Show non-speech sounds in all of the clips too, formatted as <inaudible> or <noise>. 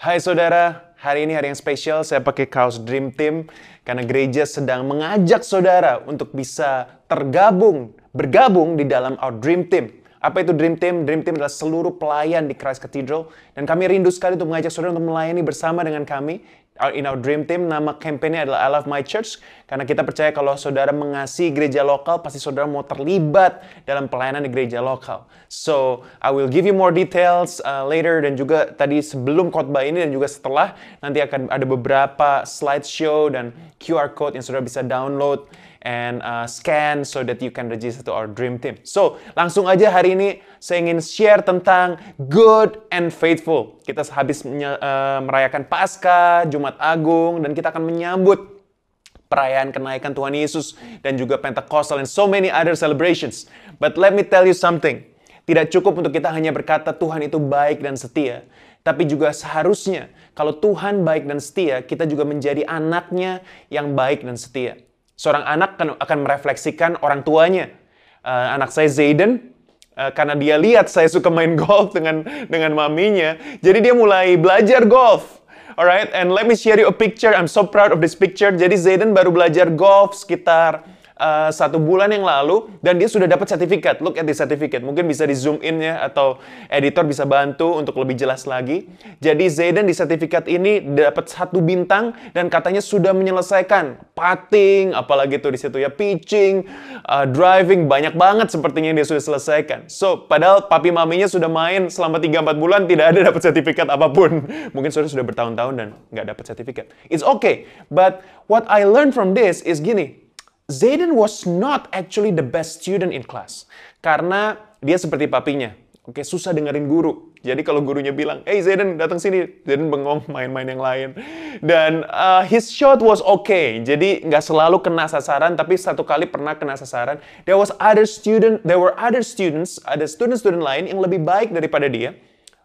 Hai saudara, hari ini hari yang spesial saya pakai kaos Dream Team karena gereja sedang mengajak saudara untuk bisa tergabung, bergabung di dalam our Dream Team. Apa itu Dream Team? Dream Team adalah seluruh pelayan di Christ Cathedral dan kami rindu sekali untuk mengajak saudara untuk melayani bersama dengan kami in our dream team nama kampanye adalah I Love My Church. Karena kita percaya kalau saudara mengasihi gereja lokal pasti saudara mau terlibat dalam pelayanan di gereja lokal. So I will give you more details uh, later dan juga tadi sebelum khotbah ini dan juga setelah. Nanti akan ada beberapa slideshow dan QR code yang saudara bisa download and uh, scan so that you can register to our dream team. So, langsung aja hari ini saya ingin share tentang good and faithful. Kita habis uh, merayakan Paskah, Jumat Agung, dan kita akan menyambut perayaan kenaikan Tuhan Yesus dan juga Pentecost and so many other celebrations. But let me tell you something. Tidak cukup untuk kita hanya berkata Tuhan itu baik dan setia. Tapi juga seharusnya kalau Tuhan baik dan setia, kita juga menjadi anaknya yang baik dan setia. Seorang anak akan, akan merefleksikan orang tuanya. Uh, anak saya Zayden, uh, karena dia lihat saya suka main <laughs> golf dengan dengan maminya, jadi dia mulai belajar golf. Alright, and let me share you a picture. I'm so proud of this picture. Jadi Zayden baru belajar golf sekitar uh, satu bulan yang lalu dan dia sudah dapat sertifikat. Look at the certificate. Mungkin bisa di zoom in ya atau editor bisa bantu untuk lebih jelas lagi. Jadi Zayden di sertifikat ini dapat satu bintang dan katanya sudah menyelesaikan putting, apalagi itu di situ ya pitching, uh, driving banyak banget sepertinya yang dia sudah selesaikan. So padahal papi maminya sudah main selama 3-4 bulan tidak ada dapat sertifikat apa pun. <laughs> Mungkin sudah sudah bertahun-tahun dan nggak dapat sertifikat. It's okay, but what I learned from this is gini. Zayden was not actually the best student in class. Karena dia seperti papinya. Oke, susah dengerin guru. Jadi kalau gurunya bilang, hey Zayden datang sini, Zayden bengong <laughs> main-main yang lain. Dan uh, his shot was okay. Jadi nggak selalu kena sasaran, tapi satu kali pernah kena sasaran. There was other student, there were other students, ada student-student lain yang lebih baik daripada dia.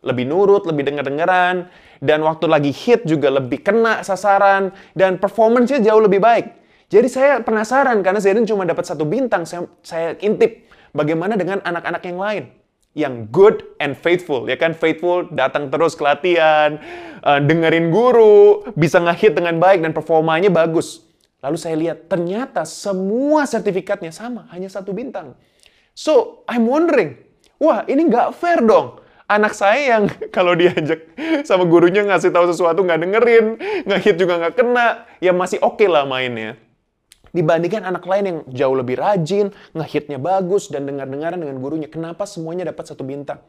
Lebih nurut, lebih denger-dengeran. Dan waktu lagi hit juga lebih kena sasaran. Dan performance-nya jauh lebih baik. Jadi saya penasaran karena Zayden cuma dapat satu bintang. Saya, saya intip bagaimana dengan anak-anak yang lain. Yang good and faithful ya kan? Faithful datang terus ke latihan uh, dengerin guru bisa ngehit dengan baik dan performanya bagus. Lalu saya lihat ternyata semua sertifikatnya sama hanya satu bintang. So I'm wondering wah ini nggak fair dong. Anak saya yang <laughs> kalau diajak sama gurunya ngasih tahu sesuatu nggak dengerin ngehit juga nggak kena ya masih oke okay lah mainnya dibandingkan anak lain yang jauh lebih rajin, ngehitnya bagus, dan dengar-dengaran dengan gurunya. Kenapa semuanya dapat satu bintang?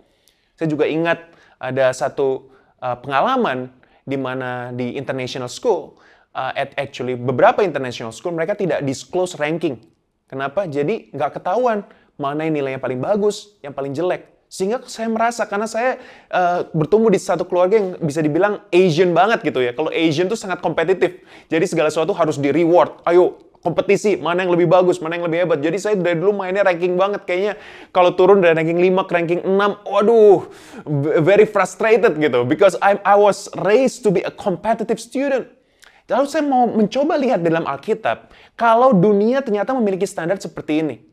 Saya juga ingat ada satu uh, pengalaman di mana di international school, uh, at actually beberapa international school mereka tidak disclose ranking. Kenapa? Jadi nggak ketahuan mana yang nilainya paling bagus, yang paling jelek. Sehingga saya merasa karena saya uh, bertumbuh di satu keluarga yang bisa dibilang Asian banget gitu ya. Kalau Asian tuh sangat kompetitif. Jadi segala sesuatu harus di reward. Ayo kompetisi, mana yang lebih bagus, mana yang lebih hebat. Jadi saya dari dulu mainnya ranking banget. Kayaknya kalau turun dari ranking 5 ke ranking 6, waduh, very frustrated gitu. Because I, I was raised to be a competitive student. Lalu saya mau mencoba lihat dalam Alkitab, kalau dunia ternyata memiliki standar seperti ini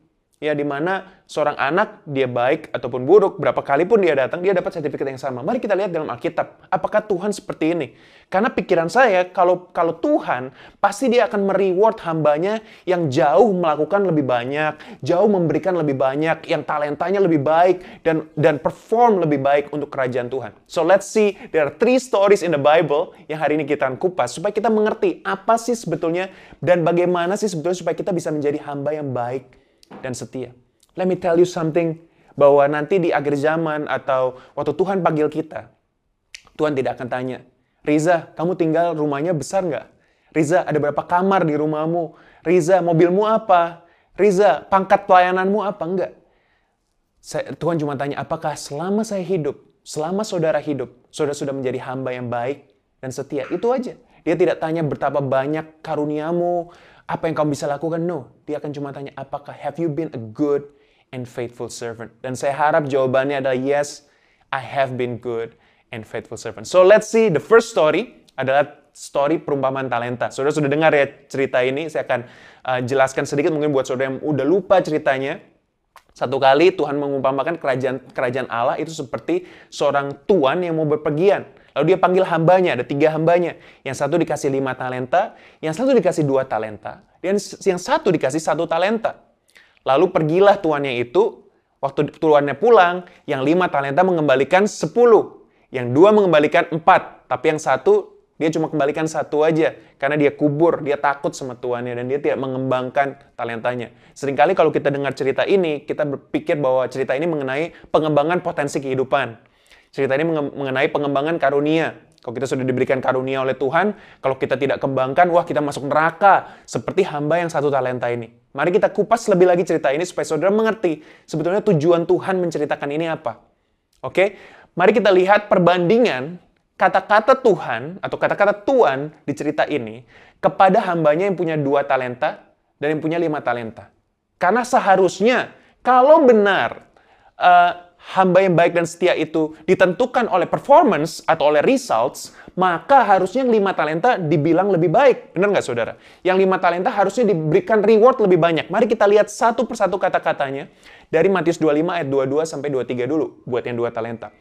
ya di mana seorang anak dia baik ataupun buruk berapa kali pun dia datang dia dapat sertifikat yang sama. Mari kita lihat dalam Alkitab apakah Tuhan seperti ini. Karena pikiran saya kalau kalau Tuhan pasti dia akan mereward hambanya yang jauh melakukan lebih banyak, jauh memberikan lebih banyak, yang talentanya lebih baik dan dan perform lebih baik untuk kerajaan Tuhan. So let's see there are three stories in the Bible yang hari ini kita kupas supaya kita mengerti apa sih sebetulnya dan bagaimana sih sebetulnya supaya kita bisa menjadi hamba yang baik dan setia. Let me tell you something, bahwa nanti di akhir zaman atau waktu Tuhan panggil kita, Tuhan tidak akan tanya, Riza, kamu tinggal rumahnya besar nggak? Riza, ada berapa kamar di rumahmu? Riza, mobilmu apa? Riza, pangkat pelayananmu apa? Enggak. Saya, Tuhan cuma tanya, apakah selama saya hidup, selama saudara hidup, saudara sudah menjadi hamba yang baik dan setia? Itu aja. Dia tidak tanya betapa banyak karuniamu, apa yang kamu bisa lakukan? No. Dia akan cuma tanya, apakah have you been a good and faithful servant? Dan saya harap jawabannya adalah yes, I have been good and faithful servant. So let's see the first story adalah story perumpamaan talenta. Saudara sudah dengar ya cerita ini, saya akan uh, jelaskan sedikit mungkin buat saudara yang udah lupa ceritanya. Satu kali Tuhan mengumpamakan kerajaan kerajaan Allah itu seperti seorang tuan yang mau berpergian. Lalu dia panggil hambanya, ada tiga hambanya. Yang satu dikasih lima talenta, yang satu dikasih dua talenta, dan yang satu dikasih satu talenta. Lalu pergilah tuannya itu, waktu tuannya pulang, yang lima talenta mengembalikan sepuluh. Yang dua mengembalikan empat, tapi yang satu dia cuma kembalikan satu aja karena dia kubur, dia takut sama tuannya dan dia tidak mengembangkan talentanya. Seringkali kalau kita dengar cerita ini, kita berpikir bahwa cerita ini mengenai pengembangan potensi kehidupan. Cerita ini mengenai pengembangan karunia. Kalau kita sudah diberikan karunia oleh Tuhan, kalau kita tidak kembangkan, wah kita masuk neraka. Seperti hamba yang satu talenta ini. Mari kita kupas lebih lagi cerita ini supaya saudara mengerti sebetulnya tujuan Tuhan menceritakan ini apa. Oke, mari kita lihat perbandingan kata-kata Tuhan atau kata-kata Tuhan di cerita ini kepada hambanya yang punya dua talenta dan yang punya lima talenta. Karena seharusnya kalau benar uh, hamba yang baik dan setia itu ditentukan oleh performance atau oleh results, maka harusnya yang lima talenta dibilang lebih baik. Benar nggak saudara? Yang lima talenta harusnya diberikan reward lebih banyak. Mari kita lihat satu persatu kata-katanya dari Matius 25 ayat 22 sampai 23 dulu buat yang dua talenta.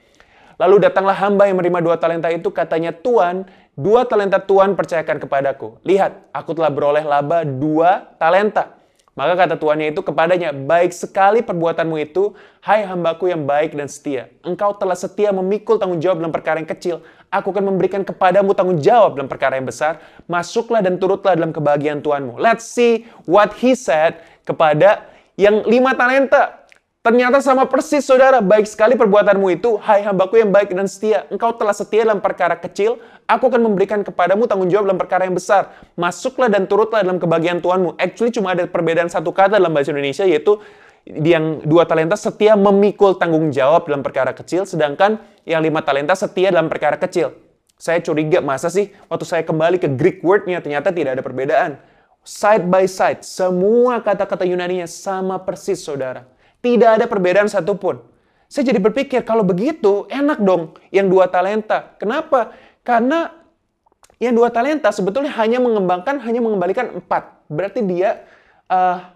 Lalu datanglah hamba yang menerima dua talenta itu, katanya, Tuan, dua talenta Tuan percayakan kepadaku. Lihat, aku telah beroleh laba dua talenta. Maka kata tuannya itu kepadanya, baik sekali perbuatanmu itu, hai hambaku yang baik dan setia. Engkau telah setia memikul tanggung jawab dalam perkara yang kecil. Aku akan memberikan kepadamu tanggung jawab dalam perkara yang besar. Masuklah dan turutlah dalam kebahagiaan Tuanmu. Let's see what he said kepada yang lima talenta. Ternyata sama persis saudara, baik sekali perbuatanmu itu, hai hambaku yang baik dan setia. Engkau telah setia dalam perkara kecil, aku akan memberikan kepadamu tanggung jawab dalam perkara yang besar. Masuklah dan turutlah dalam kebahagiaan Tuhanmu. Actually cuma ada perbedaan satu kata dalam bahasa Indonesia, yaitu yang dua talenta setia memikul tanggung jawab dalam perkara kecil, sedangkan yang lima talenta setia dalam perkara kecil. Saya curiga, masa sih waktu saya kembali ke Greek word-nya, ternyata tidak ada perbedaan. Side by side, semua kata-kata Yunani-nya sama persis, saudara. Tidak ada perbedaan satupun. Saya jadi berpikir, kalau begitu enak dong yang dua talenta. Kenapa? Karena yang dua talenta sebetulnya hanya mengembangkan, hanya mengembalikan empat. Berarti dia uh,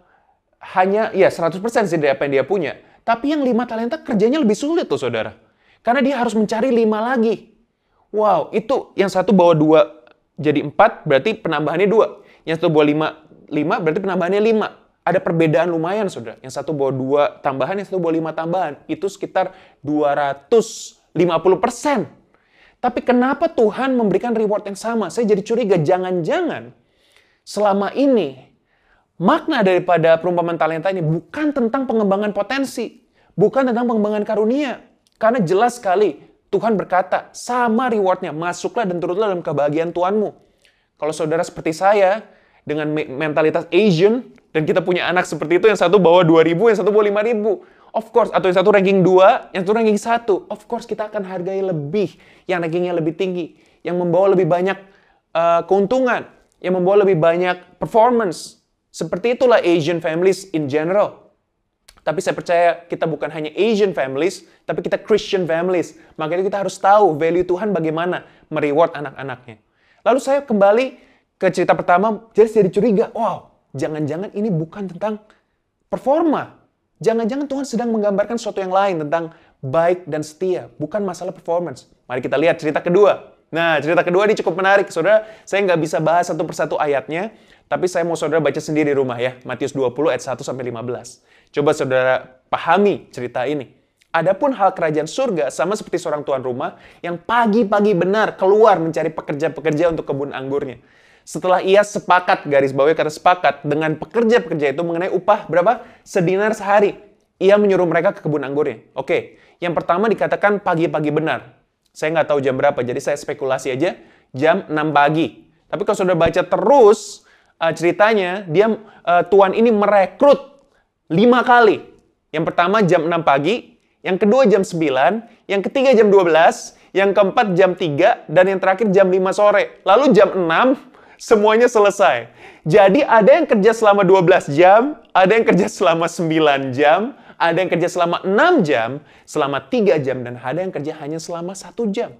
hanya, ya 100% sih dari apa yang dia punya. Tapi yang lima talenta kerjanya lebih sulit tuh saudara. Karena dia harus mencari lima lagi. Wow, itu yang satu bawa dua jadi empat, berarti penambahannya dua. Yang satu bawa lima, lima berarti penambahannya lima ada perbedaan lumayan, saudara. Yang satu bawa dua tambahan, yang satu bawa lima tambahan. Itu sekitar 250 persen. Tapi kenapa Tuhan memberikan reward yang sama? Saya jadi curiga, jangan-jangan selama ini makna daripada perumpamaan talenta ini bukan tentang pengembangan potensi, bukan tentang pengembangan karunia. Karena jelas sekali Tuhan berkata, sama rewardnya, masuklah dan turutlah dalam kebahagiaan Tuhanmu. Kalau saudara seperti saya, dengan mentalitas Asian, dan kita punya anak seperti itu, yang satu bawa 2000, yang satu bawa 5000. Of course, atau yang satu ranking 2, yang satu ranking 1. Of course, kita akan hargai lebih yang rankingnya lebih tinggi. Yang membawa lebih banyak uh, keuntungan. Yang membawa lebih banyak performance. Seperti itulah Asian families in general. Tapi saya percaya kita bukan hanya Asian families, tapi kita Christian families. Makanya kita harus tahu value Tuhan bagaimana mereward anak-anaknya. Lalu saya kembali ke cerita pertama, jadi saya curiga, wow, jangan-jangan ini bukan tentang performa. Jangan-jangan Tuhan sedang menggambarkan sesuatu yang lain tentang baik dan setia, bukan masalah performance. Mari kita lihat cerita kedua. Nah, cerita kedua ini cukup menarik. Saudara, saya nggak bisa bahas satu persatu ayatnya, tapi saya mau saudara baca sendiri di rumah ya. Matius 20 ayat 1 sampai 15. Coba saudara pahami cerita ini. Adapun hal kerajaan surga sama seperti seorang tuan rumah yang pagi-pagi benar keluar mencari pekerja-pekerja untuk kebun anggurnya. Setelah ia sepakat, garis bawah kata sepakat, dengan pekerja-pekerja itu mengenai upah berapa? Sedinar sehari. Ia menyuruh mereka ke kebun anggurnya. Oke, yang pertama dikatakan pagi-pagi benar. Saya nggak tahu jam berapa, jadi saya spekulasi aja jam 6 pagi. Tapi kalau sudah baca terus uh, ceritanya, dia uh, tuan ini merekrut lima kali. Yang pertama jam 6 pagi, yang kedua jam 9, yang ketiga jam 12, yang keempat jam 3, dan yang terakhir jam 5 sore. Lalu jam 6, semuanya selesai. Jadi ada yang kerja selama 12 jam, ada yang kerja selama 9 jam, ada yang kerja selama 6 jam, selama 3 jam, dan ada yang kerja hanya selama 1 jam.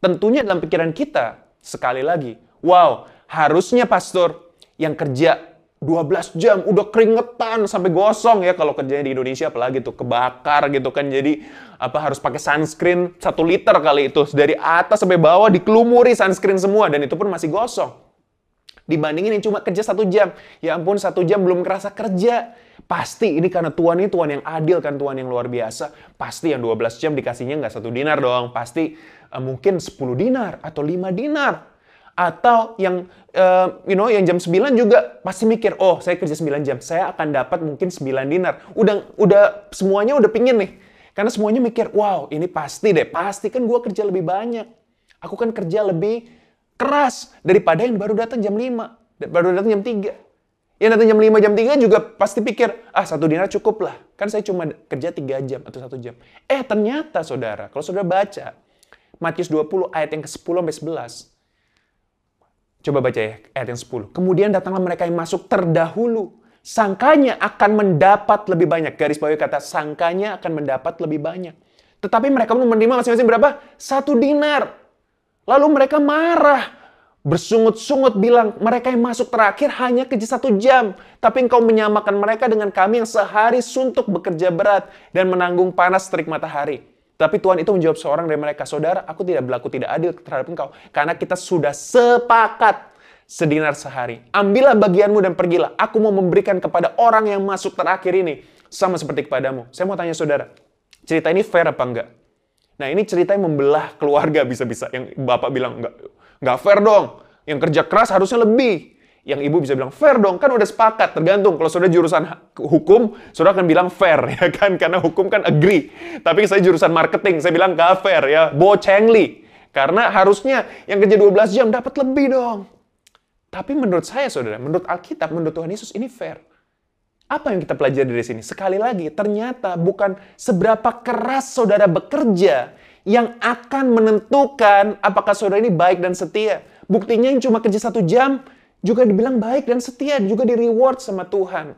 Tentunya dalam pikiran kita, sekali lagi, wow, harusnya pastor yang kerja 12 jam, udah keringetan sampai gosong ya kalau kerjanya di Indonesia apalagi tuh kebakar gitu kan. Jadi apa harus pakai sunscreen satu liter kali itu dari atas sampai bawah dikelumuri sunscreen semua dan itu pun masih gosong. Dibandingin yang cuma kerja satu jam, ya ampun satu jam belum kerasa kerja. Pasti ini karena Tuhan ini Tuhan yang adil kan Tuhan yang luar biasa. Pasti yang 12 jam dikasihnya nggak satu dinar doang, pasti uh, mungkin 10 dinar atau 5 dinar atau yang uh, you know yang jam 9 juga pasti mikir, "Oh, saya kerja 9 jam, saya akan dapat mungkin 9 dinar." Udah udah semuanya udah pingin nih. Karena semuanya mikir, "Wow, ini pasti deh, pasti kan gua kerja lebih banyak. Aku kan kerja lebih keras daripada yang baru datang jam 5, baru datang jam 3." Yang datang jam 5, jam 3 juga pasti pikir, ah satu dinar cukup lah. Kan saya cuma kerja 3 jam atau satu jam. Eh ternyata saudara, kalau saudara baca Matius 20 ayat yang ke-10 sampai 11, Coba baca ya ayat yang 10. Kemudian datanglah mereka yang masuk terdahulu. Sangkanya akan mendapat lebih banyak. Garis bawah kata sangkanya akan mendapat lebih banyak. Tetapi mereka pun menerima masing-masing berapa? Satu dinar. Lalu mereka marah. Bersungut-sungut bilang, mereka yang masuk terakhir hanya kerja satu jam. Tapi engkau menyamakan mereka dengan kami yang sehari suntuk bekerja berat dan menanggung panas terik matahari. Tapi Tuhan itu menjawab seorang dari mereka, Saudara, aku tidak berlaku tidak adil terhadap engkau. Karena kita sudah sepakat sedinar sehari. Ambillah bagianmu dan pergilah. Aku mau memberikan kepada orang yang masuk terakhir ini. Sama seperti kepadamu. Saya mau tanya saudara, cerita ini fair apa enggak? Nah ini cerita yang membelah keluarga bisa-bisa. Yang bapak bilang, enggak, enggak fair dong. Yang kerja keras harusnya lebih. Yang ibu bisa bilang fair dong kan udah sepakat. Tergantung kalau sudah jurusan hukum sudah akan bilang fair <laughs> ya kan? Karena hukum kan agree. Tapi saya jurusan marketing saya bilang gak fair ya. Bo chengli karena harusnya yang kerja 12 jam dapat lebih dong. Tapi menurut saya saudara menurut Alkitab menurut Tuhan Yesus ini fair apa yang kita pelajari dari sini sekali lagi ternyata bukan seberapa keras saudara bekerja yang akan menentukan apakah saudara ini baik dan setia buktinya yang cuma kerja satu jam juga dibilang baik dan setia, juga di reward sama Tuhan.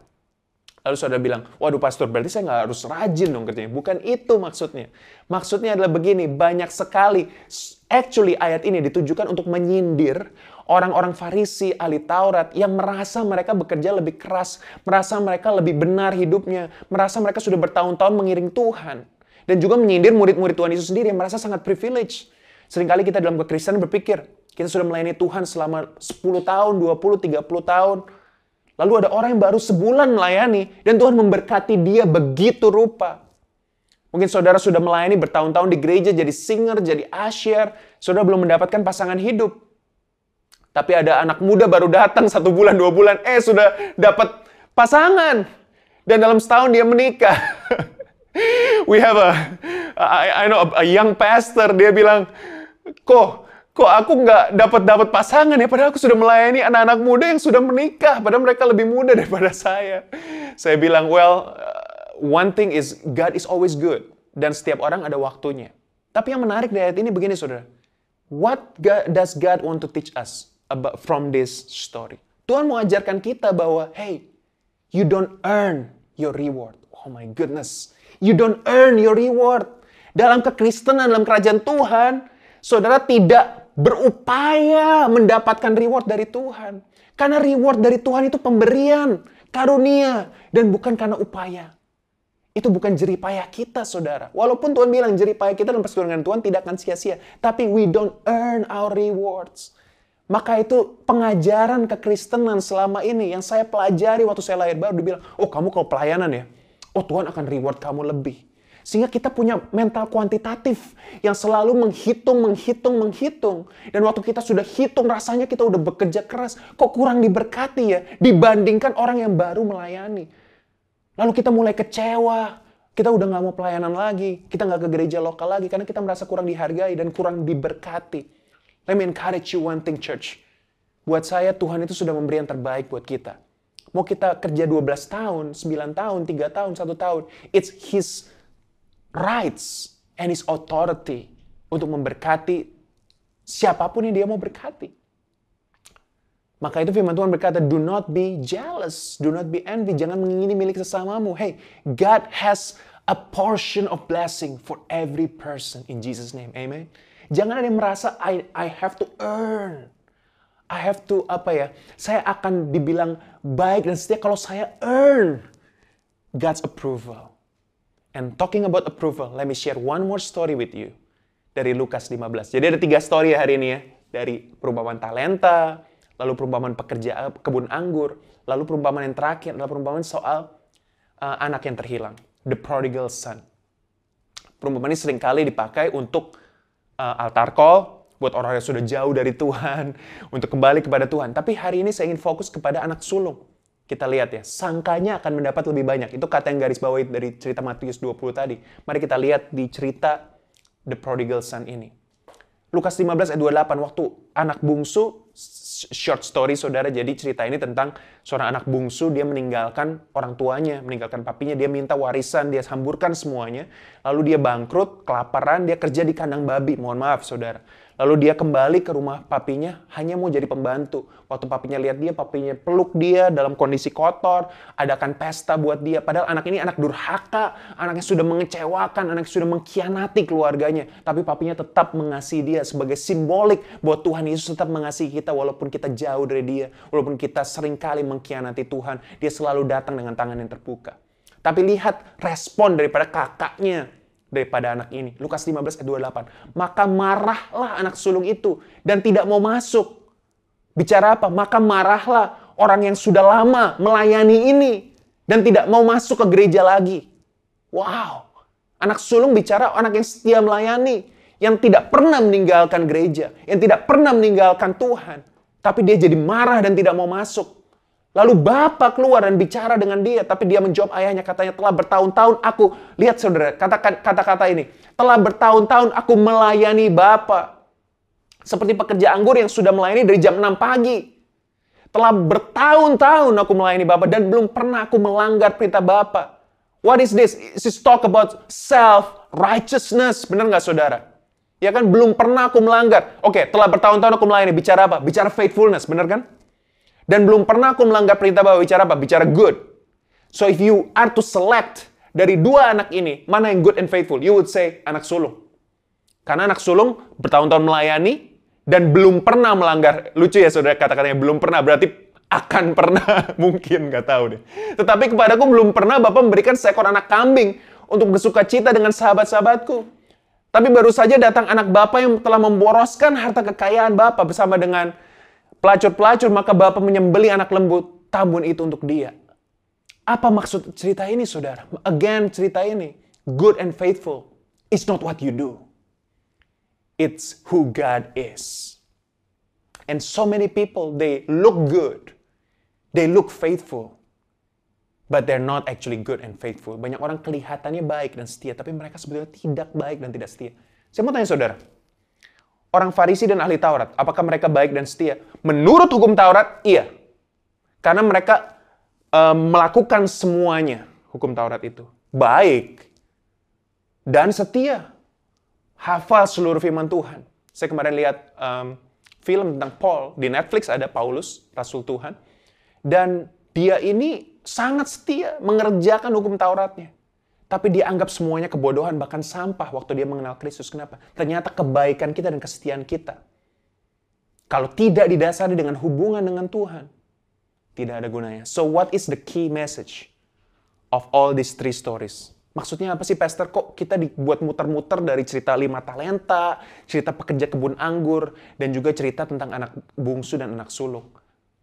Lalu saudara bilang, waduh pastor berarti saya nggak harus rajin dong kerjanya. Bukan itu maksudnya. Maksudnya adalah begini, banyak sekali, actually ayat ini ditujukan untuk menyindir orang-orang Farisi, ahli Taurat yang merasa mereka bekerja lebih keras, merasa mereka lebih benar hidupnya, merasa mereka sudah bertahun-tahun mengiring Tuhan. Dan juga menyindir murid-murid Tuhan Yesus sendiri yang merasa sangat privilege. Seringkali kita dalam kekristenan berpikir, kita sudah melayani Tuhan selama 10 tahun, 20, 30 tahun. Lalu ada orang yang baru sebulan melayani dan Tuhan memberkati dia begitu rupa. Mungkin saudara sudah melayani bertahun-tahun di gereja jadi singer, jadi asyir. Saudara belum mendapatkan pasangan hidup. Tapi ada anak muda baru datang satu bulan, dua bulan. Eh sudah dapat pasangan. Dan dalam setahun dia menikah. <laughs> We have a, I, I know a young pastor, dia bilang, kok kok aku nggak dapat dapat pasangan ya padahal aku sudah melayani anak-anak muda yang sudah menikah padahal mereka lebih muda daripada <laughs> saya saya bilang well uh, one thing is God is always good dan setiap orang ada waktunya tapi yang menarik dari ayat ini begini saudara what God, does God want to teach us about from this story Tuhan mau ajarkan kita bahwa hey you don't earn your reward oh my goodness you don't earn your reward dalam kekristenan dalam kerajaan Tuhan saudara tidak berupaya mendapatkan reward dari Tuhan. Karena reward dari Tuhan itu pemberian, karunia, dan bukan karena upaya. Itu bukan jeripayah kita, saudara. Walaupun Tuhan bilang jeripayah kita dalam persekutuan Tuhan tidak akan sia-sia. Tapi we don't earn our rewards. Maka itu pengajaran kekristenan selama ini yang saya pelajari waktu saya lahir baru dibilang, oh kamu kalau pelayanan ya, oh Tuhan akan reward kamu lebih. Sehingga kita punya mental kuantitatif yang selalu menghitung, menghitung, menghitung. Dan waktu kita sudah hitung rasanya kita udah bekerja keras. Kok kurang diberkati ya dibandingkan orang yang baru melayani. Lalu kita mulai kecewa. Kita udah nggak mau pelayanan lagi. Kita nggak ke gereja lokal lagi karena kita merasa kurang dihargai dan kurang diberkati. Let me encourage you one thing church. Buat saya Tuhan itu sudah memberi yang terbaik buat kita. Mau kita kerja 12 tahun, 9 tahun, 3 tahun, 1 tahun. It's His rights and his authority untuk memberkati siapa pun yang dia mau berkati. Maka itu firman Tuhan berkata, do not be jealous, do not be envy, jangan mengingini milik sesamamu. Hey, God has a portion of blessing for every person in Jesus name. Amen. Jangan ada yang merasa I I have to earn. I have to apa ya? Saya akan dibilang baik dan setia kalau saya earn God's approval. And talking about approval, let me share one more story with you dari Lukas 15. Jadi ada tiga story hari ini ya. Dari perumpamaan talenta, lalu perumpamaan pekerja kebun anggur, lalu perumpamaan yang terakhir adalah perumpamaan soal uh, anak yang terhilang, the prodigal son. Perumpamaan ini sering kali dipakai untuk uh, altar call, buat orang yang sudah jauh dari Tuhan, <laughs> untuk kembali kepada Tuhan. Tapi hari ini saya ingin fokus kepada anak sulung. Kita lihat ya, sangkanya akan mendapat lebih banyak. Itu kata yang garis bawahi dari cerita Matius 20 tadi. Mari kita lihat di cerita the prodigal son ini. Lukas 15 ayat 28 waktu anak bungsu short story saudara. Jadi cerita ini tentang seorang anak bungsu. Dia meninggalkan orang tuanya meninggalkan papinya. Dia minta warisan dia hamburkan semuanya. Lalu dia bangkrut kelaparan dia kerja di kandang babi. Mohon maaf saudara Lalu dia kembali ke rumah papinya hanya mau jadi pembantu. Waktu papinya lihat dia, papinya peluk dia dalam kondisi kotor, adakan pesta buat dia. Padahal anak ini anak durhaka, anaknya sudah mengecewakan, anaknya sudah mengkhianati keluarganya. Tapi papinya tetap mengasihi dia sebagai simbolik bahwa Tuhan Yesus tetap mengasihi kita walaupun kita jauh dari dia. Walaupun kita sering kali mengkhianati Tuhan, dia selalu datang dengan tangan yang terbuka. Tapi lihat respon daripada kakaknya daripada anak ini. Lukas 15 ayat 28. Maka marahlah anak sulung itu dan tidak mau masuk. Bicara apa? Maka marahlah orang yang sudah lama melayani ini dan tidak mau masuk ke gereja lagi. Wow. Anak sulung bicara anak yang setia melayani, yang tidak pernah meninggalkan gereja, yang tidak pernah meninggalkan Tuhan. Tapi dia jadi marah dan tidak mau masuk. Lalu bapak keluar dan bicara dengan dia, tapi dia menjawab ayahnya katanya telah bertahun-tahun aku lihat saudara kata-kata ini telah bertahun-tahun aku melayani bapak seperti pekerja anggur yang sudah melayani dari jam 6 pagi. Telah bertahun-tahun aku melayani bapak dan belum pernah aku melanggar perintah bapak. What is this? This talk about self righteousness, benar nggak saudara? Ya kan belum pernah aku melanggar. Oke, telah bertahun-tahun aku melayani. Bicara apa? Bicara faithfulness, benar kan? Dan belum pernah aku melanggar perintah Bapak bicara apa? Bicara good. So if you are to select dari dua anak ini, mana yang good and faithful? You would say anak sulung. Karena anak sulung bertahun-tahun melayani dan belum pernah melanggar. Lucu ya saudara kata-katanya belum pernah. Berarti akan pernah. <laughs> Mungkin nggak tahu deh. Tetapi kepadaku belum pernah Bapak memberikan seekor anak kambing untuk bersuka cita dengan sahabat-sahabatku. Tapi baru saja datang anak Bapak yang telah memboroskan harta kekayaan Bapak bersama dengan pelacur-pelacur, maka Bapak menyembeli anak lembu tambun itu untuk dia. Apa maksud cerita ini, saudara? Again, cerita ini. Good and faithful is not what you do. It's who God is. And so many people, they look good. They look faithful. But they're not actually good and faithful. Banyak orang kelihatannya baik dan setia, tapi mereka sebetulnya tidak baik dan tidak setia. Saya mau tanya saudara, orang Farisi dan ahli Taurat. Apakah mereka baik dan setia? Menurut hukum Taurat, iya. Karena mereka um, melakukan semuanya hukum Taurat itu. Baik dan setia. Hafal seluruh firman Tuhan. Saya kemarin lihat um, film tentang Paul di Netflix ada Paulus, Rasul Tuhan. Dan dia ini sangat setia mengerjakan hukum Tauratnya. Tapi dia anggap semuanya kebodohan, bahkan sampah waktu dia mengenal Kristus. Kenapa? Ternyata kebaikan kita dan kesetiaan kita. Kalau tidak didasari dengan hubungan dengan Tuhan, tidak ada gunanya. So what is the key message of all these three stories? Maksudnya apa sih, Pastor? Kok kita dibuat muter-muter dari cerita lima talenta, cerita pekerja kebun anggur, dan juga cerita tentang anak bungsu dan anak sulung?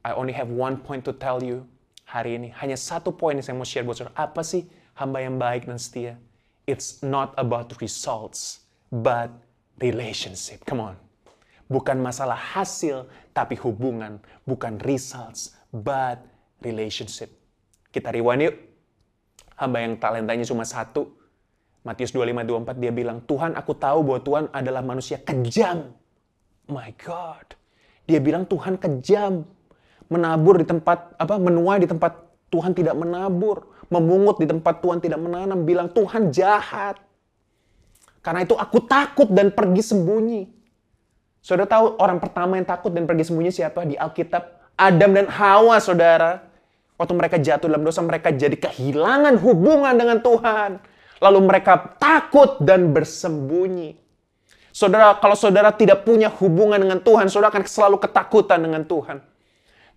I only have one point to tell you hari ini. Hanya satu poin yang saya mau share buat saudara. Apa sih hamba yang baik dan setia. It's not about results, but relationship. Come on. Bukan masalah hasil, tapi hubungan. Bukan results, but relationship. Kita rewind yuk. Hamba yang talentanya cuma satu. Matius 25-24 dia bilang, Tuhan aku tahu bahwa Tuhan adalah manusia kejam. My God. Dia bilang Tuhan kejam. Menabur di tempat, apa menuai di tempat Tuhan tidak menabur memungut di tempat Tuhan tidak menanam, bilang Tuhan jahat. Karena itu aku takut dan pergi sembunyi. Saudara tahu orang pertama yang takut dan pergi sembunyi siapa di Alkitab? Adam dan Hawa, saudara. Waktu mereka jatuh dalam dosa, mereka jadi kehilangan hubungan dengan Tuhan. Lalu mereka takut dan bersembunyi. Saudara, kalau saudara tidak punya hubungan dengan Tuhan, saudara akan selalu ketakutan dengan Tuhan.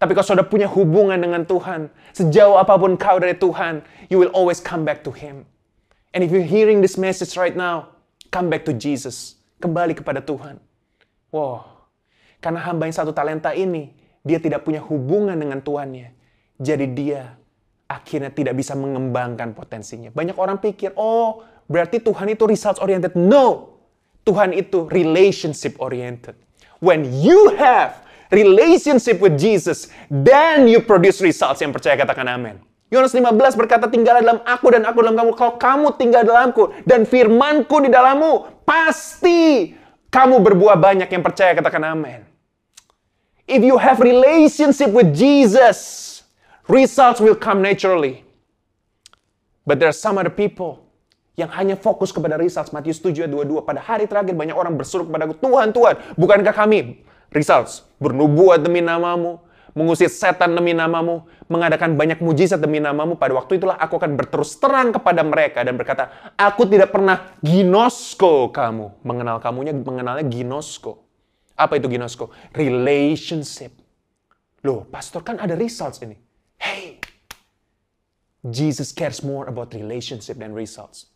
Tapi kalau saudara punya hubungan dengan Tuhan, sejauh apa pun kau dari Tuhan, you will always come back to Him. And if you're hearing this message right now, come back to Jesus. Kembali kepada Tuhan. Wow. Karena hamba yang satu talenta ini, dia tidak punya hubungan dengan Tuhannya. Jadi dia akhirnya tidak bisa mengembangkan potensinya. Banyak orang pikir, oh berarti Tuhan itu results oriented. No, Tuhan itu relationship oriented. When you have relationship with Jesus, then you produce results yang percaya katakan amin. Yohanes 15 berkata, tinggal dalam aku dan aku dalam kamu. Kalau kamu tinggal dalamku dan firmanku di dalammu, pasti kamu berbuah banyak yang percaya katakan amin. If you have relationship with Jesus, results will come naturally. But there are some other people yang hanya fokus kepada results. Matius 7 22. Pada hari terakhir banyak orang berseru kepadaku, Tuhan, Tuhan, bukankah kami results bernubuat demi namamu, mengusir setan demi namamu, mengadakan banyak mujizat demi namamu, pada waktu itulah aku akan berterus terang kepada mereka dan berkata, aku tidak pernah ginosko kamu. Mengenal kamunya, mengenalnya ginosko. Apa itu ginosko? Relationship. Loh, pastor kan ada results ini. Hey, Jesus cares more about relationship than results.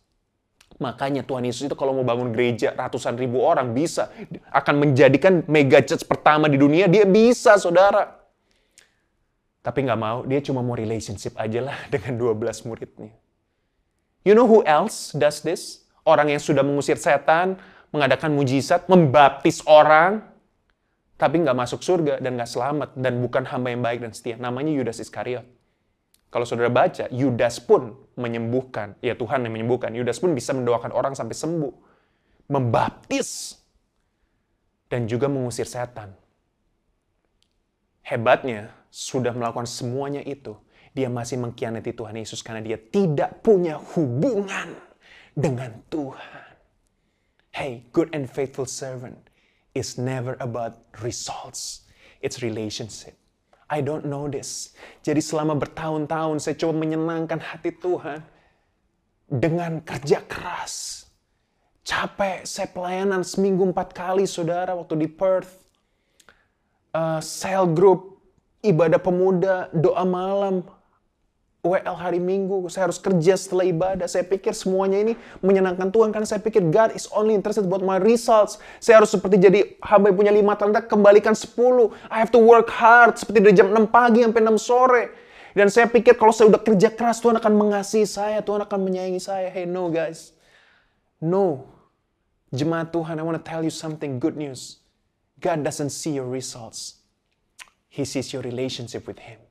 Makanya Tuhan Yesus itu kalau mau bangun gereja ratusan ribu orang bisa. Akan menjadikan mega church pertama di dunia, dia bisa saudara. Tapi nggak mau, dia cuma mau relationship aja lah <laughs> dengan 12 muridnya. You know who else does this? Orang yang sudah mengusir setan, mengadakan mujizat, membaptis orang, tapi nggak masuk surga dan nggak selamat dan bukan hamba yang baik dan setia. Namanya Yudas Iskariot. Kalau saudara baca, Yudas pun menyembuhkan. Ya Tuhan yang menyembuhkan. Yudas pun bisa mendoakan orang sampai sembuh. Membaptis. Dan juga mengusir setan. Hebatnya, sudah melakukan semuanya itu. Dia masih mengkhianati Tuhan Yesus karena dia tidak punya hubungan dengan Tuhan. Hey, good and faithful servant is never about results. It's relationship. I don't know this. Jadi selama bertahun-tahun saya coba menyenangkan hati Tuhan dengan kerja keras. Capek, saya pelayanan seminggu empat kali saudara waktu di Perth. Uh, cell group, ibadah pemuda, doa malam, WL hari Minggu, saya harus kerja setelah ibadah. Saya pikir semuanya ini menyenangkan Tuhan karena saya pikir God is only interested about my results. Saya harus seperti jadi hamba yang punya lima talenta, kembalikan sepuluh. I have to work hard seperti dari jam 6 pagi sampai 6 sore. Dan saya pikir kalau saya udah kerja keras, Tuhan akan mengasihi saya, Tuhan akan menyayangi saya. Hey, no guys. No. Jemaat Tuhan, I want to tell you something good news. God doesn't see your results. He sees your relationship with Him.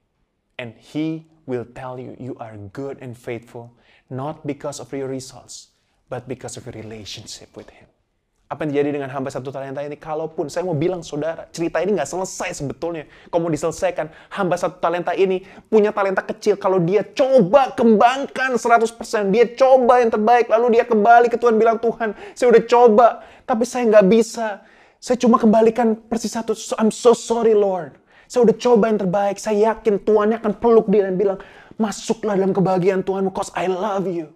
And He will tell you you are good and faithful not because of your results, but because of your relationship with Him. Apa yang terjadi dengan hamba satu talenta ini? Kalaupun saya mau bilang saudara, cerita ini nggak selesai sebetulnya. Kalau mau diselesaikan, hamba satu talenta ini punya talenta kecil. Kalau dia coba kembangkan 100%, dia coba yang terbaik, lalu dia kembali ke Tuhan bilang, Tuhan, saya udah coba, tapi saya nggak bisa. Saya cuma kembalikan persis satu, I'm so sorry Lord. Saya udah coba yang terbaik. Saya yakin Tuhan akan peluk dia dan bilang, masuklah dalam kebahagiaan Tuhanmu, cause I love you.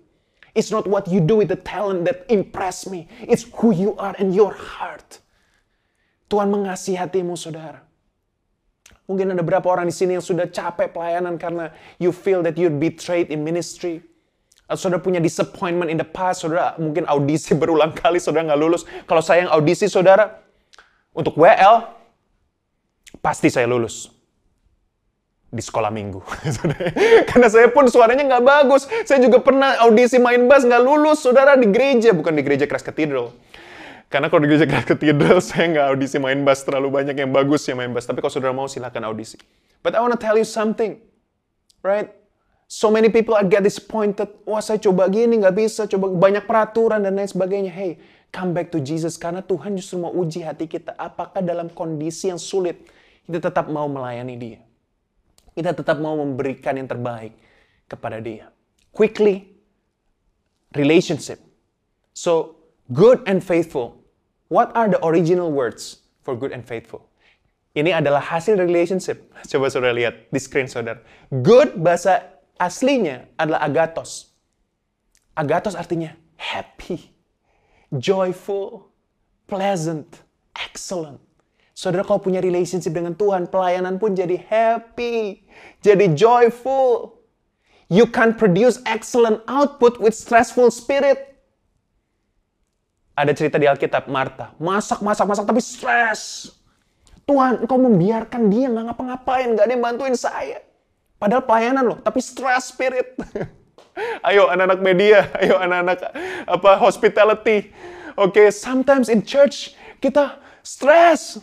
It's not what you do with the talent that impress me. It's who you are and your heart. Tuhan mengasihi hatimu, saudara. Mungkin ada beberapa orang di sini yang sudah capek pelayanan karena you feel that you're betrayed in ministry. Atau saudara punya disappointment in the past, saudara mungkin audisi <laughs> berulang kali, saudara nggak lulus. Kalau saya yang audisi, saudara, untuk WL, pasti saya lulus di sekolah minggu. <laughs> Karena saya pun suaranya nggak bagus. Saya juga pernah audisi main bass nggak lulus, saudara di gereja, bukan di gereja keras Cathedral. Karena kalau di gereja keras Cathedral <laughs> saya nggak audisi main bass terlalu banyak yang bagus ya main bass. Tapi kalau saudara mau silahkan audisi. But I want to tell you something, right? So many people are get disappointed. Wah saya coba gini nggak bisa, coba banyak peraturan dan lain sebagainya. Hey, come back to Jesus karena Tuhan justru mau uji hati kita. Apakah dalam kondisi yang sulit kita tetap mau melayani dia. Kita tetap mau memberikan yang terbaik kepada dia. Quickly, relationship. So, good and faithful. What are the original words for good and faithful? Ini adalah hasil relationship. <laughs> Coba saudara lihat di screen saudara. Good bahasa aslinya adalah agatos. Agatos artinya happy, joyful, pleasant, excellent. Saudara kalau punya relationship dengan Tuhan, pelayanan pun jadi happy, jadi joyful. You can produce excellent output with stressful spirit. Ada cerita di Alkitab, Marta, masak, masak, masak, tapi stres. Tuhan, engkau membiarkan dia nggak ngapa-ngapain, nggak ada yang bantuin saya. Padahal pelayanan loh, tapi stress spirit. <laughs> ayo anak-anak media, ayo anak-anak apa hospitality. Oke, okay, sometimes in church kita stress.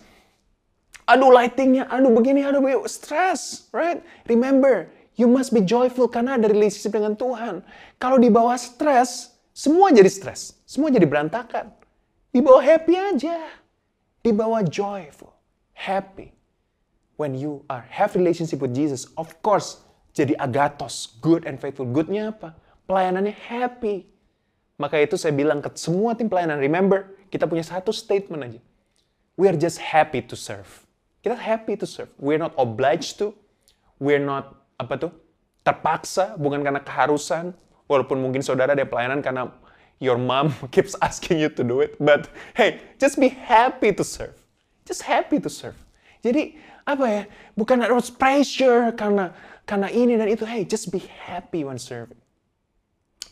Aduh lightingnya, aduh begini, aduh begini, stress, right? Remember, you must be joyful karena ada relationship dengan Tuhan. Kalau di bawah stress, semua jadi stress, semua jadi berantakan. Di bawah happy aja, di bawah joyful, happy when you are have relationship with Jesus, of course, jadi agatos, good and faithful. Goodnya apa? Pelayanannya happy. Maka itu saya bilang ke semua tim pelayanan, remember, kita punya satu statement aja. We are just happy to serve. Kita happy to serve. We're not obliged to. We're not, apa tuh, terpaksa, bukan karena keharusan. Walaupun mungkin saudara ada pelayanan karena your mom <laughs> keeps asking you to do it. But hey, just be happy to serve. Just happy to serve. Jadi apa ya? Bukan harus pressure karena karena ini dan itu. Hey, just be happy when serving.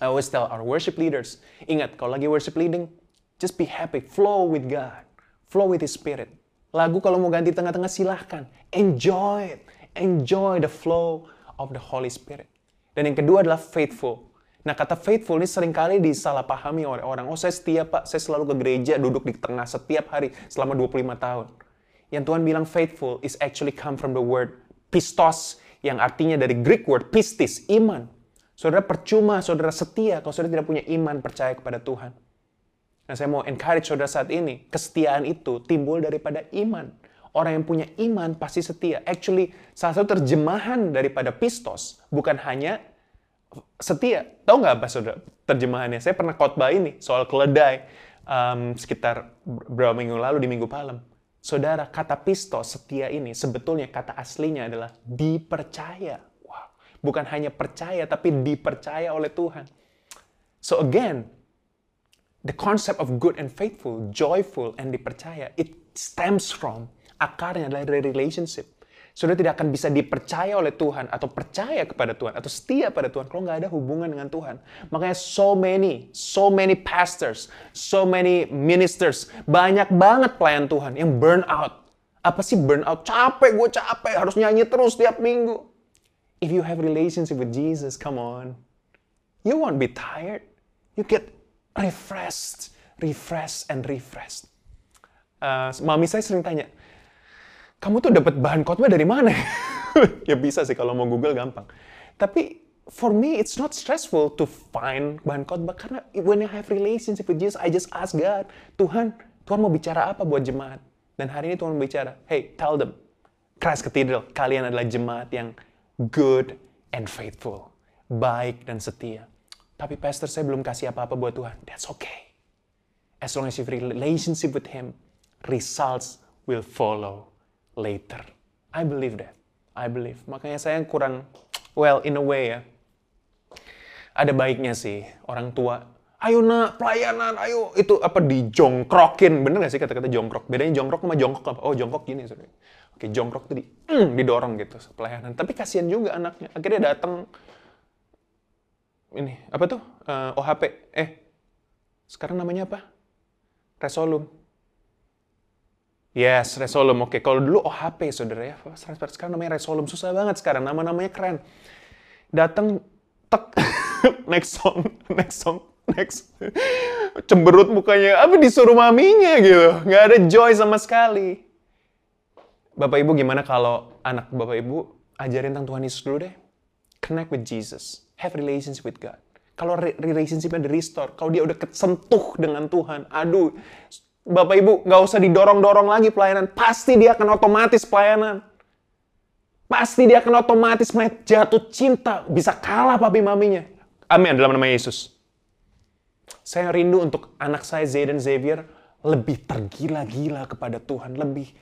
I always tell our worship leaders, ingat kalau lagi worship leading, just be happy, flow with God, flow with His Spirit. Lagu kalau mau ganti tengah-tengah silahkan, enjoy it, enjoy the flow of the Holy Spirit. Dan yang kedua adalah faithful. Nah kata faithful ini sering kali disalahpahami oleh orang. Oh saya setia pak, saya selalu ke gereja, duduk di tengah setiap hari selama 25 tahun yang Tuhan bilang faithful is actually come from the word pistos yang artinya dari Greek word pistis, iman. Saudara percuma, saudara setia kalau saudara tidak punya iman percaya kepada Tuhan. Nah saya mau encourage saudara saat ini, kesetiaan itu timbul daripada iman. Orang yang punya iman pasti setia. Actually, salah satu terjemahan daripada pistos bukan hanya setia. Tahu nggak apa saudara terjemahannya? Saya pernah khotbah ini soal keledai um, sekitar beberapa minggu lalu di minggu palem. Saudara, kata pisto setia ini sebetulnya kata aslinya adalah dipercaya. Wow. Bukan hanya percaya, tapi dipercaya oleh Tuhan. So again, the concept of good and faithful, joyful and dipercaya, it stems from, akarnya adalah dari relationship. Saudara tidak akan bisa dipercaya oleh Tuhan atau percaya kepada Tuhan atau setia pada Tuhan kalau nggak ada hubungan dengan Tuhan. Makanya so many, so many pastors, so many ministers, banyak banget pelayan Tuhan yang burn out. Apa sih burn out? Capek, gue capek, harus nyanyi terus tiap minggu. If you have relationship with Jesus, come on. You won't be tired. You get refreshed, refreshed, and refreshed. Uh, mami saya sering tanya, kamu tuh dapat bahan khotbah dari mana? <laughs> ya bisa sih kalau mau Google gampang. Tapi for me it's not stressful to find bahan khotbah karena when I have relationship with Jesus, I just ask God, Tuhan, Tuhan mau bicara apa buat jemaat? Dan hari ini Tuhan mau bicara, hey, tell them, Christ Cathedral, kalian adalah jemaat yang good and faithful, baik dan setia. Tapi pastor saya belum kasih apa-apa buat Tuhan. That's okay. As long as you have relationship with Him, results will follow later. I believe that. I believe. Makanya saya kurang, well, in a way ya, ada baiknya sih orang tua. Ayo nak, pelayanan, ayo. Itu apa, dijongkrokin. Bener gak sih kata-kata jongkrok? Bedanya jongkrok sama jongkok apa? Oh, jongkok gini. Sorry. Oke, jongkrok tuh di, mm, didorong gitu pelayanan. Tapi kasihan juga anaknya. Akhirnya datang ini, apa tuh? Uh, eh, OHP. Eh, sekarang namanya apa? Resolum Yes, Resolum. Oke, kalau dulu OHP, saudara ya. Sekarang namanya Resolum. Susah banget sekarang. Nama-namanya keren. Datang, tek. <laughs> next song, next song, next. Cemberut mukanya. Apa disuruh maminya gitu. Nggak ada joy sama sekali. Bapak Ibu gimana kalau anak Bapak Ibu ajarin tentang Tuhan Yesus dulu deh. Connect with Jesus. Have relationship with God. Kalau relationship-nya di restore, kalau dia udah kesentuh dengan Tuhan, aduh, Bapak Ibu, nggak usah didorong-dorong lagi pelayanan. Pasti dia akan otomatis pelayanan. Pasti dia akan otomatis jatuh cinta. Bisa kalah papi maminya. Amin dalam nama Yesus. Saya rindu untuk anak saya Zayden Xavier lebih tergila-gila kepada Tuhan. Lebih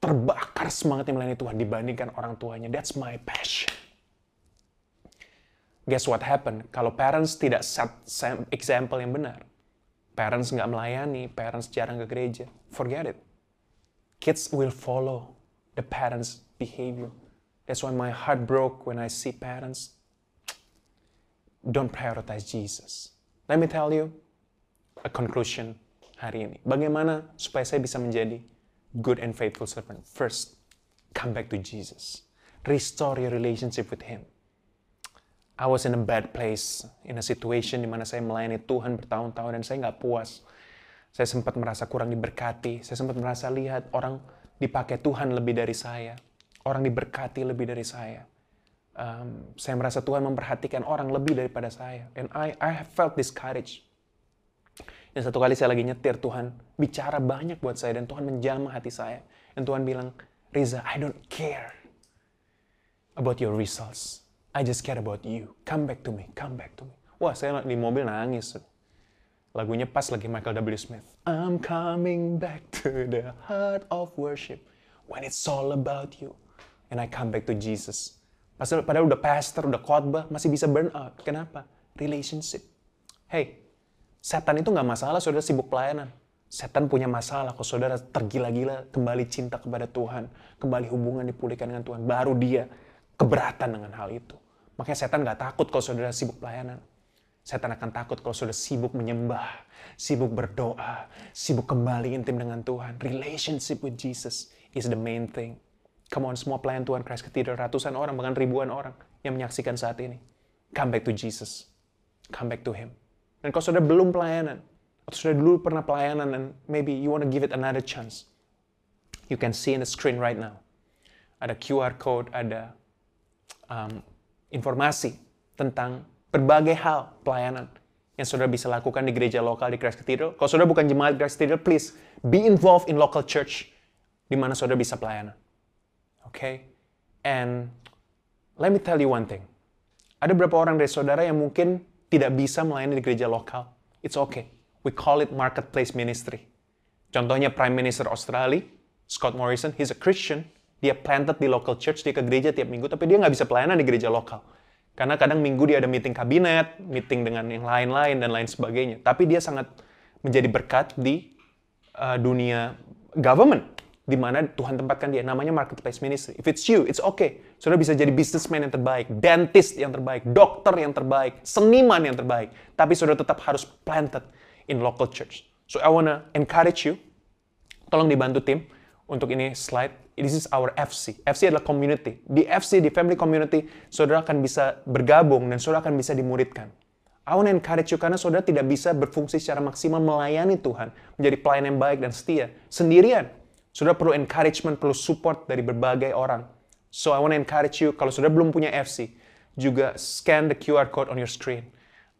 terbakar semangatnya melayani Tuhan dibandingkan orang tuanya. That's my passion. Guess what happened? Kalau parents tidak set example yang benar, parents nggak melayani, parents jarang ke gereja. Forget it. Kids will follow the parents' behavior. That's why my heart broke when I see parents don't prioritize Jesus. Let me tell you a conclusion hari ini. Bagaimana supaya saya bisa menjadi good and faithful servant? First, come back to Jesus. Restore your relationship with Him. I was in a bad place, in a situation di mana saya melayani Tuhan bertahun-tahun dan saya nggak puas. Saya sempat merasa kurang diberkati. Saya sempat merasa lihat orang dipakai Tuhan lebih dari saya. Orang diberkati lebih dari saya. Um, saya merasa Tuhan memperhatikan orang lebih daripada saya. And I, I have felt discouraged. Dan satu kali saya lagi nyetir, Tuhan bicara banyak buat saya dan Tuhan menjamah hati saya. Dan Tuhan bilang, Riza, I don't care about your results. I just care about you. Come back to me, come back to me. Wah, saya di mobil nangis. Lagunya pas lagi Michael W. Smith. I'm coming back to the heart of worship when it's all about you. And I come back to Jesus. Padahal udah pastor, udah khotbah, masih bisa burn out. Kenapa? Relationship. Hey, setan itu nggak masalah saudara sibuk pelayanan. Setan punya masalah kalau saudara tergila-gila kembali cinta kepada Tuhan, kembali hubungan dipulihkan dengan Tuhan. Baru dia keberatan dengan hal itu. Makanya setan nggak takut kalau saudara sibuk pelayanan. Setan akan takut kalau saudara sibuk menyembah, sibuk berdoa, sibuk kembali intim dengan Tuhan. Relationship with Jesus is the main thing. Come on, semua pelayan Tuhan Christ Cathedral, ratusan orang, bahkan ribuan orang yang menyaksikan saat ini. Come back to Jesus. Come back to Him. Dan kalau saudara belum pelayanan, atau sudah dulu pernah pelayanan, and maybe you want to give it another chance, you can see in the screen right now. Ada QR code, ada um, informasi tentang berbagai hal pelayanan yang saudara bisa lakukan di gereja lokal di Christ Cathedral. Kalau saudara bukan jemaat Christ Cathedral, please be involved in local church di mana saudara bisa pelayanan. Oke? Okay? And let me tell you one thing. Ada beberapa orang dari saudara yang mungkin tidak bisa melayani di gereja lokal. It's okay. We call it marketplace ministry. Contohnya Prime Minister Australia, Scott Morrison, he's a Christian, dia planted di local church, dia ke gereja tiap minggu, tapi dia nggak bisa pelayanan di gereja lokal. Karena kadang minggu dia ada meeting kabinet, meeting dengan yang lain-lain, dan lain sebagainya. Tapi dia sangat menjadi berkat di uh, dunia government, di mana Tuhan tempatkan dia. Namanya marketplace ministry. If it's you, it's okay. Saudara bisa jadi businessman yang terbaik, dentist yang terbaik, dokter yang terbaik, seniman yang terbaik. Tapi saudara tetap harus planted in local church. So I wanna encourage you, tolong dibantu tim untuk ini slide this is our FC. FC adalah community. Di FC, di family community, saudara akan bisa bergabung dan saudara akan bisa dimuridkan. I want to encourage you karena saudara tidak bisa berfungsi secara maksimal melayani Tuhan, menjadi pelayan yang baik dan setia sendirian. Saudara perlu encouragement, perlu support dari berbagai orang. So I want to encourage you kalau saudara belum punya FC, juga scan the QR code on your screen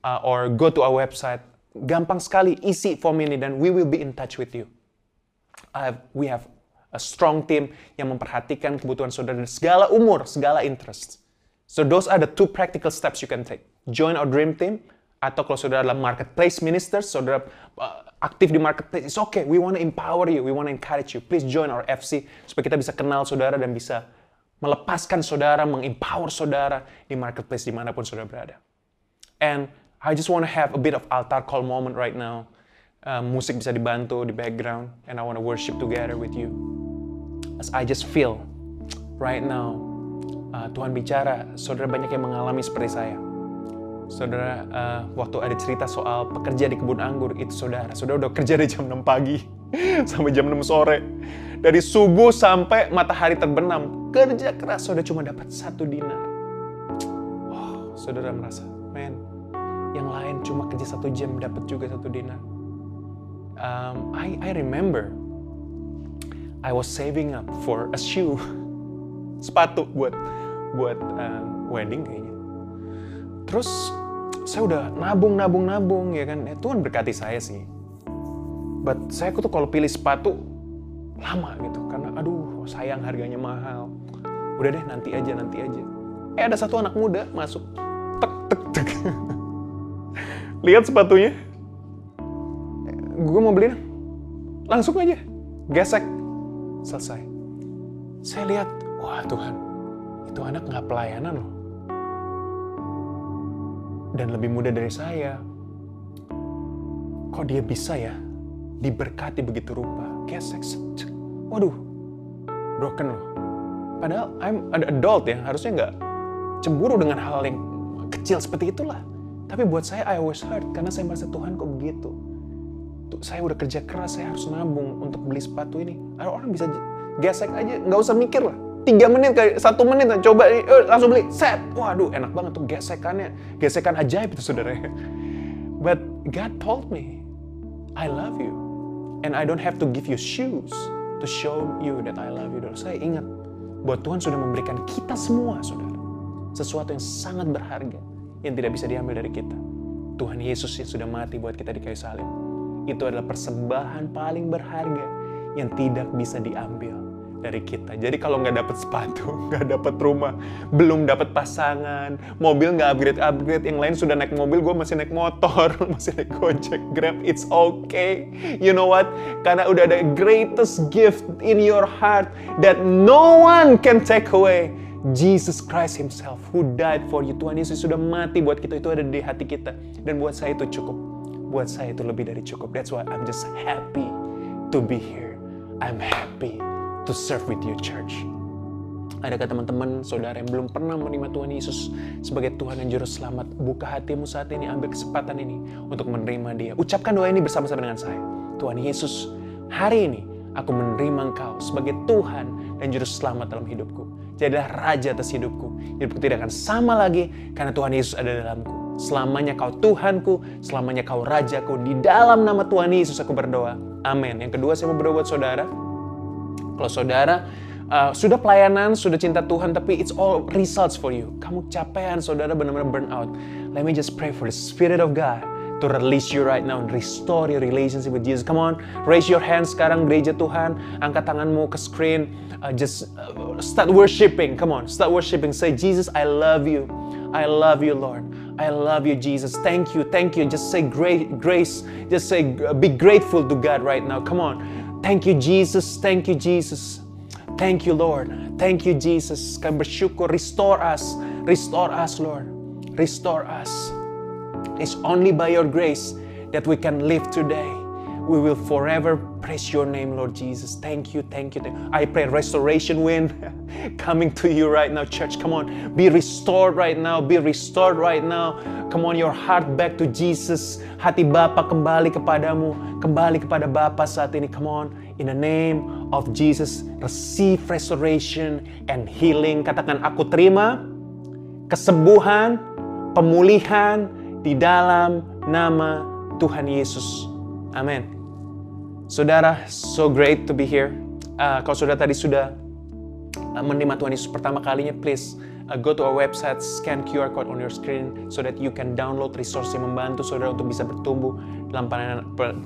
uh, or go to our website. Gampang sekali isi form ini dan we will be in touch with you. I have, we have a strong team yang memperhatikan kebutuhan saudara dari segala umur, segala interest. So those are the two practical steps you can take. Join our dream team atau kalau saudara adalah marketplace minister, saudara uh, aktif di marketplace, it's okay. We want to empower you, we want to encourage you. Please join our FC supaya kita bisa kenal saudara dan bisa melepaskan saudara, mengempower saudara di marketplace di mana pun saudara berada. And I just want to have a bit of altar call moment right now. Uh, musik bisa dibantu di background, and I want to worship together with you. As I just feel right now, uh, Tuhan bicara, saudara banyak yang mengalami seperti saya. Saudara, uh, waktu ada cerita soal pekerja di kebun anggur, itu saudara. Saudara udah kerja dari jam 6 pagi <laughs> sampai jam 6 sore. Dari subuh sampai matahari terbenam. Kerja keras, saudara cuma dapat satu dinar. Oh, saudara merasa, men, yang lain cuma kerja satu jam dapat juga satu dinar. Um, I, I remember I was saving up for a shoe, sepatu buat buat um, wedding kayaknya. Terus saya udah nabung, nabung, nabung ya kan. Ya, Tuhan berkati saya sih. But saya tuh kalau pilih sepatu lama gitu karena aduh sayang harganya mahal. Udah deh nanti aja, nanti aja. Eh ada satu anak muda masuk. Tek tek tek. <laughs> Lihat sepatunya. Gue mau beli langsung aja. Gesek. Selesai. Saya lihat, wah Tuhan, itu anak nggak pelayanan loh dan lebih muda dari saya. kok dia bisa ya diberkati begitu rupa. Gesek, waduh, broken loh. Padahal I'm an adult ya, harusnya nggak cemburu dengan hal yang kecil seperti itulah. Tapi buat saya I always hurt karena saya merasa Tuhan kok begitu. Tuh, saya udah kerja keras, saya harus nabung untuk beli sepatu ini. Ada orang bisa gesek aja, nggak usah mikir lah. Tiga menit, satu menit, coba eh, langsung beli, set. Waduh, enak banget tuh gesekannya. Gesekan ajaib itu saudara. But God told me, I love you. And I don't have to give you shoes to show you that I love you. Saya ingat bahwa Tuhan sudah memberikan kita semua, saudara. Sesuatu yang sangat berharga yang tidak bisa diambil dari kita. Tuhan Yesus yang sudah mati buat kita di kayu salib. Itu adalah persembahan paling berharga yang tidak bisa diambil dari kita. Jadi kalau nggak dapat sepatu, <laughs> nggak dapat rumah, belum dapat pasangan, mobil nggak upgrade upgrade, yang lain sudah naik mobil, gue masih naik motor, <laughs> masih naik gojek, grab, it's okay. You know what? Karena udah ada greatest gift in your heart that no one can take away. Jesus Christ Himself who died for you. Tuhan Yesus sudah mati buat kita itu ada di hati kita dan buat saya itu cukup. Buat saya itu lebih dari cukup. That's why I'm just happy to be here. I'm happy to serve with you church. Adakah teman-teman, saudara yang belum pernah menerima Tuhan Yesus sebagai Tuhan dan Juru Selamat? Buka hatimu saat ini, ambil kesempatan ini untuk menerima dia. Ucapkan doa ini bersama-sama dengan saya. Tuhan Yesus, hari ini aku menerima Engkau sebagai Tuhan dan Juru Selamat dalam hidupku. Jadilah Raja atas hidupku. Hidupku tidak akan sama lagi karena Tuhan Yesus ada dalamku. Selamanya kau Tuhanku, selamanya kau Rajaku. Di dalam nama Tuhan Yesus aku berdoa. Amin. Yang kedua saya mau berdoa buat saudara kalau saudara uh, sudah pelayanan, sudah cinta Tuhan, tapi it's all results for you. Kamu capean, saudara benar-benar burn out. Let me just pray for the Spirit of God to release you right now and restore your relationship with Jesus. Come on, raise your hands sekarang gereja Tuhan, angkat tanganmu ke screen, uh, just uh, start worshiping. Come on, start worshiping. Say, Jesus, I love you. I love you, Lord. I love you, Jesus. Thank you, thank you. Just say grace. Just say, uh, be grateful to God right now. Come on. Thank you, Jesus. Thank you, Jesus. Thank you, Lord. Thank you, Jesus. Restore us. Restore us, Lord. Restore us. It's only by your grace that we can live today. We will forever praise your name, Lord Jesus. Thank you, thank you. Thank you. I pray restoration wind <laughs> coming to you right now, church. Come on, be restored right now. Be restored right now. Come on, your heart back to Jesus. Hati Bapa kembali kepadamu, kembali kepada Bapa saat ini. Come on, in the name of Jesus, receive restoration and healing. Katakan, aku terima kesembuhan, pemulihan di dalam nama Tuhan Yesus. Amin. Saudara, so great to be here. Uh, kalau saudara tadi sudah uh, menerima Tuhan Yesus pertama kalinya, please uh, go to our website, scan QR code on your screen so that you can download resource yang membantu saudara untuk bisa bertumbuh dalam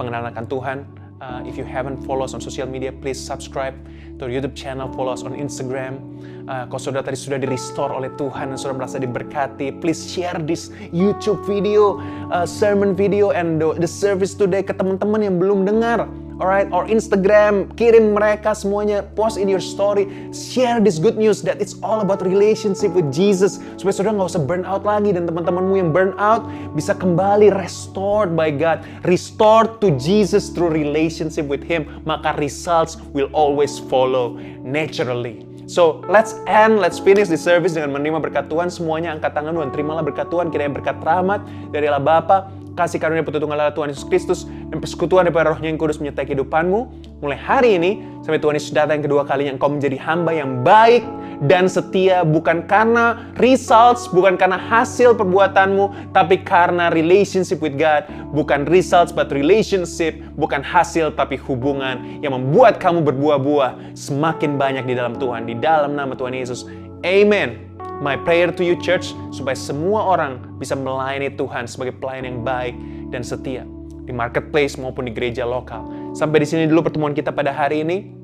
pengenalan akan Tuhan. Uh, if you haven't follow us on social media, please subscribe to our YouTube channel, follow us on Instagram. Uh, kalau saudara tadi sudah di-restore oleh Tuhan dan sudah merasa diberkati, please share this YouTube video, uh, sermon video, and the service today ke teman-teman yang belum dengar alright, or Instagram, kirim mereka semuanya, post in your story, share this good news that it's all about relationship with Jesus, supaya saudara nggak usah burn out lagi dan teman-temanmu yang burn out bisa kembali restored by God, restored to Jesus through relationship with Him, maka results will always follow naturally. So let's end, let's finish the service dengan menerima berkat Tuhan. Semuanya angkat tangan dan terimalah berkat Tuhan. Kiranya berkat rahmat dari Allah Bapa, kasih karunia Allah Tuhan Yesus Kristus dan persekutuan daripada rohnya yang kudus menyertai kehidupanmu. Mulai hari ini sampai Tuhan Yesus datang yang kedua kalinya engkau menjadi hamba yang baik dan setia bukan karena results bukan karena hasil perbuatanmu tapi karena relationship with God. Bukan results but relationship bukan hasil tapi hubungan yang membuat kamu berbuah-buah semakin banyak di dalam Tuhan di dalam nama Tuhan Yesus. Amen My prayer to you church, supaya semua orang bisa melayani Tuhan sebagai pelayan yang baik dan setia di marketplace maupun di gereja lokal. Sampai di sini dulu pertemuan kita pada hari ini.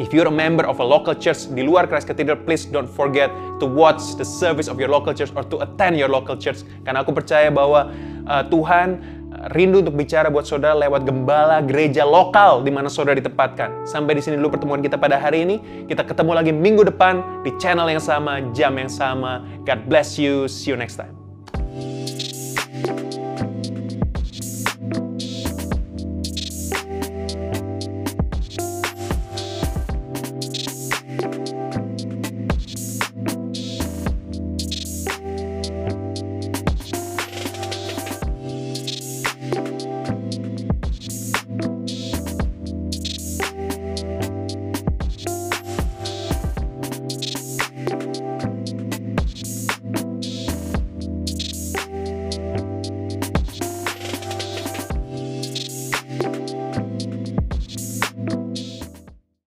If you're a member of a local church di luar Christ Cathedral, please don't forget to watch the service of your local church or to attend your local church. Karena aku percaya bahwa uh, Tuhan rindu untuk bicara buat saudara lewat gembala gereja lokal di mana saudara ditempatkan. Sampai di sini dulu pertemuan kita pada hari ini. Kita ketemu lagi minggu depan di channel yang sama, jam yang sama. God bless you. See you next time.